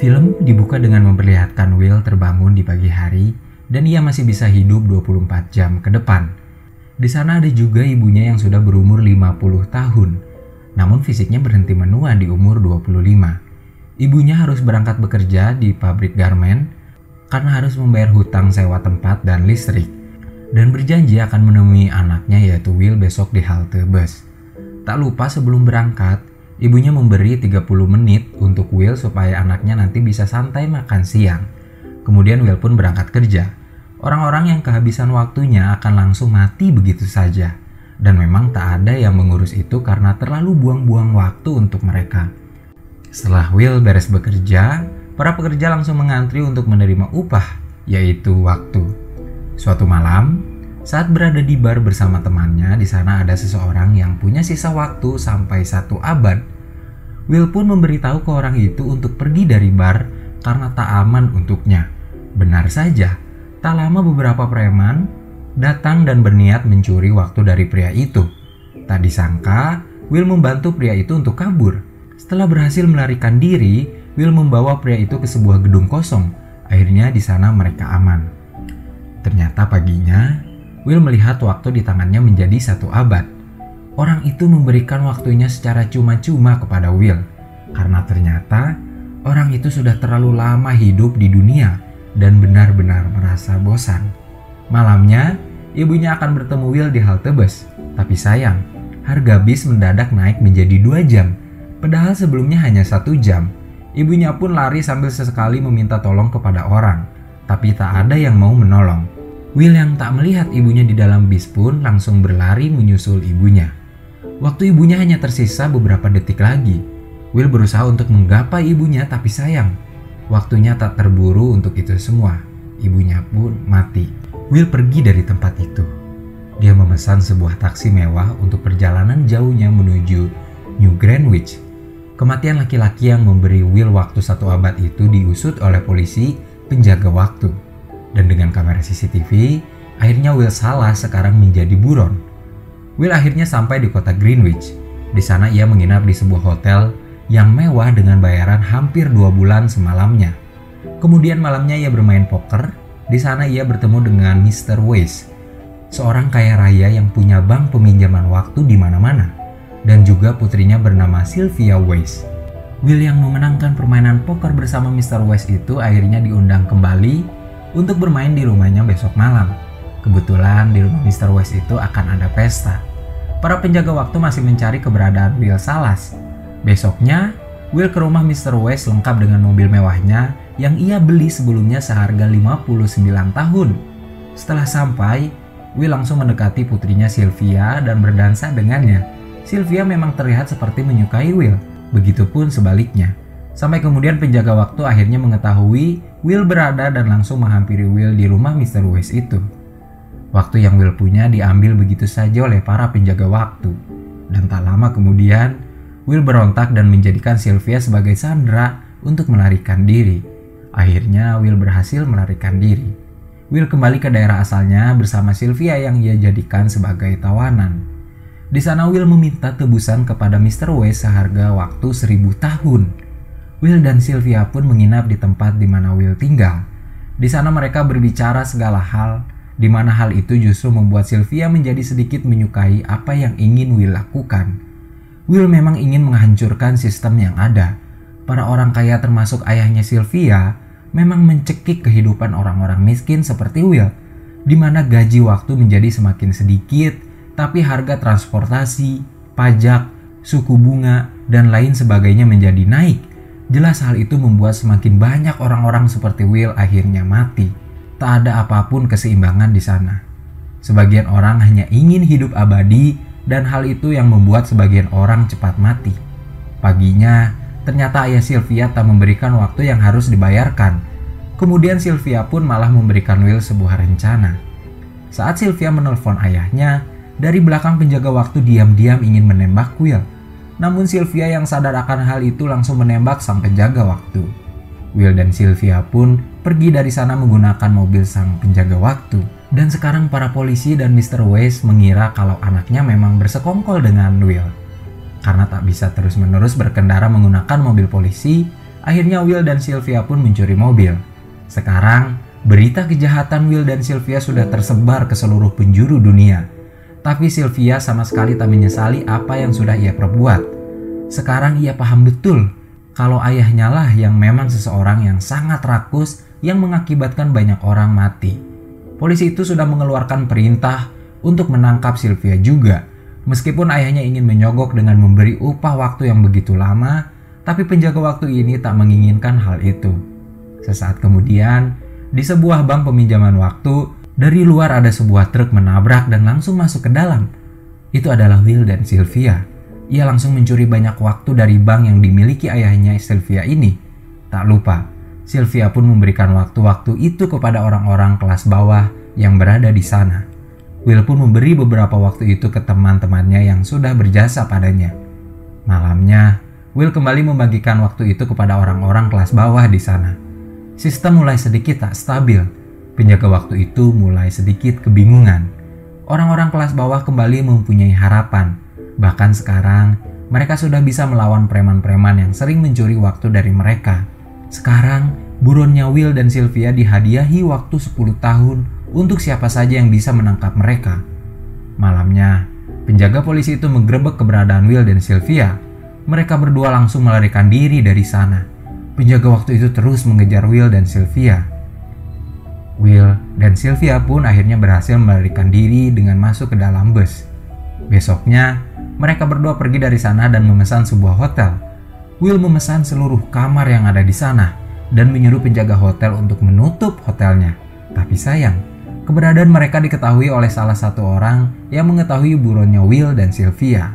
Film dibuka dengan memperlihatkan Will terbangun di pagi hari dan ia masih bisa hidup 24 jam ke depan. Di sana ada juga ibunya yang sudah berumur 50 tahun, namun fisiknya berhenti menua di umur 25. Ibunya harus berangkat bekerja di pabrik garment karena harus membayar hutang sewa tempat dan listrik dan berjanji akan menemui anaknya yaitu Will besok di halte bus. Tak lupa sebelum berangkat, Ibunya memberi 30 menit untuk Will supaya anaknya nanti bisa santai makan siang. Kemudian Will pun berangkat kerja. Orang-orang yang kehabisan waktunya akan langsung mati begitu saja. Dan memang tak ada yang mengurus itu karena terlalu buang-buang waktu untuk mereka. Setelah Will beres bekerja, para pekerja langsung mengantri untuk menerima upah, yaitu waktu. Suatu malam, saat berada di bar bersama temannya, di sana ada seseorang yang punya sisa waktu sampai satu abad. Will pun memberitahu ke orang itu untuk pergi dari bar karena tak aman untuknya. Benar saja, tak lama beberapa preman datang dan berniat mencuri waktu dari pria itu. Tak disangka, Will membantu pria itu untuk kabur. Setelah berhasil melarikan diri, Will membawa pria itu ke sebuah gedung kosong. Akhirnya di sana mereka aman. Ternyata paginya, Will melihat waktu di tangannya menjadi satu abad. Orang itu memberikan waktunya secara cuma-cuma kepada Will, karena ternyata orang itu sudah terlalu lama hidup di dunia dan benar-benar merasa bosan. Malamnya, ibunya akan bertemu Will di halte bus, tapi sayang, harga bis mendadak naik menjadi dua jam, padahal sebelumnya hanya satu jam. Ibunya pun lari sambil sesekali meminta tolong kepada orang, tapi tak ada yang mau menolong. Will yang tak melihat ibunya di dalam bis pun langsung berlari menyusul ibunya. Waktu ibunya hanya tersisa beberapa detik lagi. Will berusaha untuk menggapai ibunya tapi sayang, waktunya tak terburu untuk itu semua. Ibunya pun mati. Will pergi dari tempat itu. Dia memesan sebuah taksi mewah untuk perjalanan jauhnya menuju New Greenwich. Kematian laki-laki yang memberi Will waktu satu abad itu diusut oleh polisi penjaga waktu. Dan dengan kamera CCTV, akhirnya Will salah sekarang menjadi buron. Will akhirnya sampai di kota Greenwich. Di sana ia menginap di sebuah hotel yang mewah dengan bayaran hampir dua bulan semalamnya. Kemudian malamnya ia bermain poker. Di sana ia bertemu dengan Mr. Weiss, seorang kaya raya yang punya bank peminjaman waktu di mana-mana, dan juga putrinya bernama Sylvia Weiss. Will yang memenangkan permainan poker bersama Mr. Weiss itu akhirnya diundang kembali untuk bermain di rumahnya besok malam. Kebetulan di rumah Mr. West itu akan ada pesta. Para penjaga waktu masih mencari keberadaan Will Salas. Besoknya, Will ke rumah Mr. West lengkap dengan mobil mewahnya yang ia beli sebelumnya seharga 59 tahun. Setelah sampai, Will langsung mendekati putrinya Sylvia dan berdansa dengannya. Sylvia memang terlihat seperti menyukai Will, begitupun sebaliknya. Sampai kemudian penjaga waktu akhirnya mengetahui Will berada dan langsung menghampiri Will di rumah Mr. West itu. Waktu yang Will punya diambil begitu saja oleh para penjaga waktu. Dan tak lama kemudian, Will berontak dan menjadikan Sylvia sebagai sandera untuk melarikan diri. Akhirnya Will berhasil melarikan diri. Will kembali ke daerah asalnya bersama Sylvia yang ia jadikan sebagai tawanan. Di sana Will meminta tebusan kepada Mr. West seharga waktu seribu tahun. Will dan Sylvia pun menginap di tempat di mana Will tinggal. Di sana mereka berbicara segala hal, di mana hal itu justru membuat Sylvia menjadi sedikit menyukai apa yang ingin Will lakukan. Will memang ingin menghancurkan sistem yang ada. Para orang kaya termasuk ayahnya Sylvia memang mencekik kehidupan orang-orang miskin seperti Will, di mana gaji waktu menjadi semakin sedikit, tapi harga transportasi, pajak, suku bunga, dan lain sebagainya menjadi naik Jelas hal itu membuat semakin banyak orang-orang seperti Will akhirnya mati. Tak ada apa pun keseimbangan di sana. Sebagian orang hanya ingin hidup abadi dan hal itu yang membuat sebagian orang cepat mati. Paginya, ternyata ayah Sylvia tak memberikan waktu yang harus dibayarkan. Kemudian Sylvia pun malah memberikan Will sebuah rencana. Saat Sylvia menelpon ayahnya, dari belakang penjaga waktu diam-diam ingin menembak Will namun Sylvia yang sadar akan hal itu langsung menembak sang penjaga waktu. Will dan Sylvia pun pergi dari sana menggunakan mobil sang penjaga waktu. Dan sekarang para polisi dan Mr. West mengira kalau anaknya memang bersekongkol dengan Will. Karena tak bisa terus-menerus berkendara menggunakan mobil polisi, Akhirnya Will dan Sylvia pun mencuri mobil. Sekarang, berita kejahatan Will dan Sylvia sudah tersebar ke seluruh penjuru dunia. Tapi Sylvia sama sekali tak menyesali apa yang sudah ia perbuat. Sekarang ia paham betul kalau ayahnya lah yang memang seseorang yang sangat rakus yang mengakibatkan banyak orang mati. Polisi itu sudah mengeluarkan perintah untuk menangkap Sylvia juga. Meskipun ayahnya ingin menyogok dengan memberi upah waktu yang begitu lama, tapi penjaga waktu ini tak menginginkan hal itu. Sesaat kemudian, di sebuah bank peminjaman waktu, dari luar ada sebuah truk menabrak dan langsung masuk ke dalam. Itu adalah Will dan Sylvia. Ia langsung mencuri banyak waktu dari bank yang dimiliki ayahnya Sylvia ini. Tak lupa, Sylvia pun memberikan waktu-waktu itu kepada orang-orang kelas bawah yang berada di sana. Will pun memberi beberapa waktu itu ke teman-temannya yang sudah berjasa padanya. Malamnya, Will kembali membagikan waktu itu kepada orang-orang kelas bawah di sana. Sistem mulai sedikit tak stabil. Penjaga waktu itu mulai sedikit kebingungan. Orang-orang kelas bawah kembali mempunyai harapan. Bahkan sekarang, mereka sudah bisa melawan preman-preman yang sering mencuri waktu dari mereka. Sekarang, buronnya Will dan Sylvia dihadiahi waktu 10 tahun untuk siapa saja yang bisa menangkap mereka. Malamnya, penjaga polisi itu menggerebek keberadaan Will dan Sylvia. Mereka berdua langsung melarikan diri dari sana. Penjaga waktu itu terus mengejar Will dan Sylvia. Will dan Sylvia pun akhirnya berhasil melarikan diri dengan masuk ke dalam bus. Besoknya, mereka berdua pergi dari sana dan memesan sebuah hotel. Will memesan seluruh kamar yang ada di sana dan menyuruh penjaga hotel untuk menutup hotelnya. Tapi sayang, Keberadaan mereka diketahui oleh salah satu orang yang mengetahui buronnya Will dan Sylvia.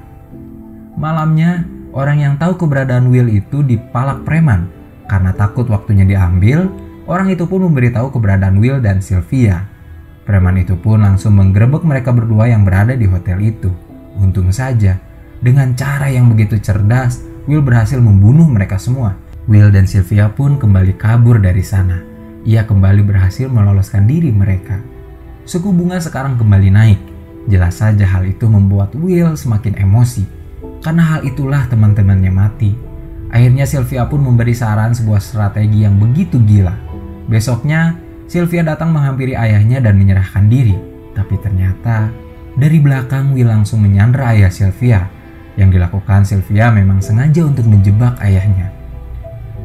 Malamnya, orang yang tahu keberadaan Will itu dipalak preman. Karena takut waktunya diambil, orang itu pun memberitahu keberadaan Will dan Sylvia. Preman itu pun langsung menggerebek mereka berdua yang berada di hotel itu. Untung saja, dengan cara yang begitu cerdas, Will berhasil membunuh mereka semua. Will dan Sylvia pun kembali kabur dari sana. Ia kembali berhasil meloloskan diri mereka. Suku bunga sekarang kembali naik. Jelas saja hal itu membuat Will semakin emosi. Karena hal itulah teman-temannya mati. Akhirnya Sylvia pun memberi saran sebuah strategi yang begitu gila. Besoknya, Sylvia datang menghampiri ayahnya dan menyerahkan diri. Tapi ternyata, dari belakang Will langsung menyandra ayah Sylvia. Yang dilakukan Sylvia memang sengaja untuk menjebak ayahnya.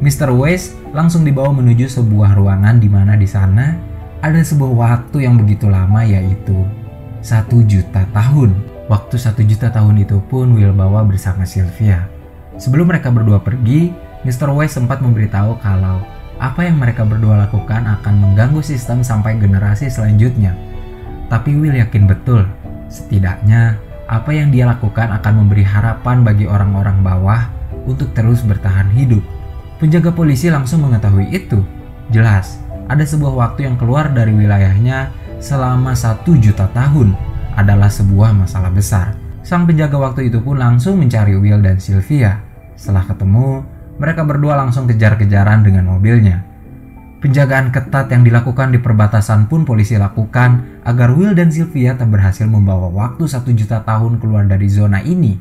Mr. West langsung dibawa menuju sebuah ruangan di mana di sana ada sebuah waktu yang begitu lama yaitu satu juta tahun. Waktu satu juta tahun itu pun Will bawa bersama Sylvia. Sebelum mereka berdua pergi, Mr. West sempat memberitahu kalau apa yang mereka berdua lakukan akan mengganggu sistem sampai generasi selanjutnya. Tapi Will yakin betul, setidaknya apa yang dia lakukan akan memberi harapan bagi orang-orang bawah untuk terus bertahan hidup. Penjaga polisi langsung mengetahui itu. Jelas, ada sebuah waktu yang keluar dari wilayahnya selama satu juta tahun adalah sebuah masalah besar. Sang penjaga waktu itu pun langsung mencari Will dan Sylvia. Setelah ketemu, mereka berdua langsung kejar-kejaran dengan mobilnya. Penjagaan ketat yang dilakukan di perbatasan pun polisi lakukan agar Will dan Sylvia tak berhasil membawa waktu satu juta tahun keluar dari zona ini.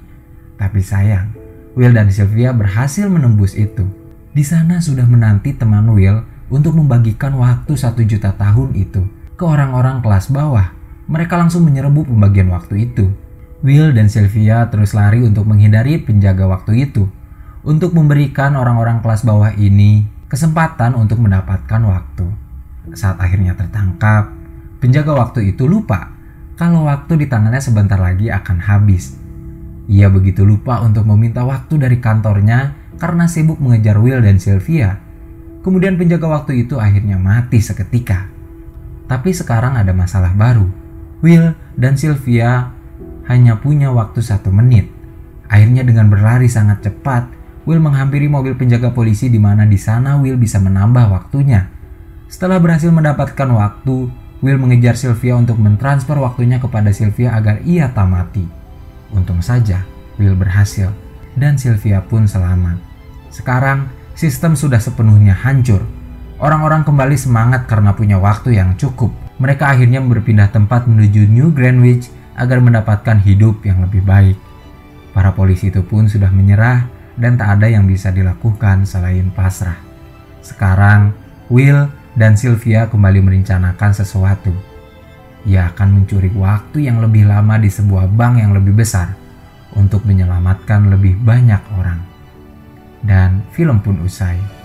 Tapi sayang, Will dan Sylvia berhasil menembus itu. Di sana sudah menanti teman Will untuk membagikan waktu satu juta tahun itu ke orang-orang kelas bawah. Mereka langsung menyerbu pembagian waktu itu. Will dan Sylvia terus lari untuk menghindari penjaga waktu itu, untuk memberikan orang-orang kelas bawah ini kesempatan untuk mendapatkan waktu. Saat akhirnya tertangkap, penjaga waktu itu lupa kalau waktu di tangannya sebentar lagi akan habis. Ia begitu lupa untuk meminta waktu dari kantornya karena sibuk mengejar Will dan Sylvia Kemudian penjaga waktu itu akhirnya mati seketika. Tapi sekarang ada masalah baru. Will dan Sylvia hanya punya waktu satu menit. Akhirnya dengan berlari sangat cepat, Will menghampiri mobil penjaga polisi di mana di sana Will bisa menambah waktunya. Setelah berhasil mendapatkan waktu, Will mengejar Sylvia untuk mentransfer waktunya kepada Sylvia agar ia tak mati. Untung saja, Will berhasil dan Sylvia pun selamat. Sekarang, sistem sudah sepenuhnya hancur. Orang-orang kembali semangat karena punya waktu yang cukup. Mereka akhirnya berpindah tempat menuju New Greenwich agar mendapatkan hidup yang lebih baik. Para polisi itu pun sudah menyerah dan tak ada yang bisa dilakukan selain pasrah. Sekarang, Will dan Sylvia kembali merencanakan sesuatu. Ia akan mencuri waktu yang lebih lama di sebuah bank yang lebih besar untuk menyelamatkan lebih banyak orang. Dan film pun usai.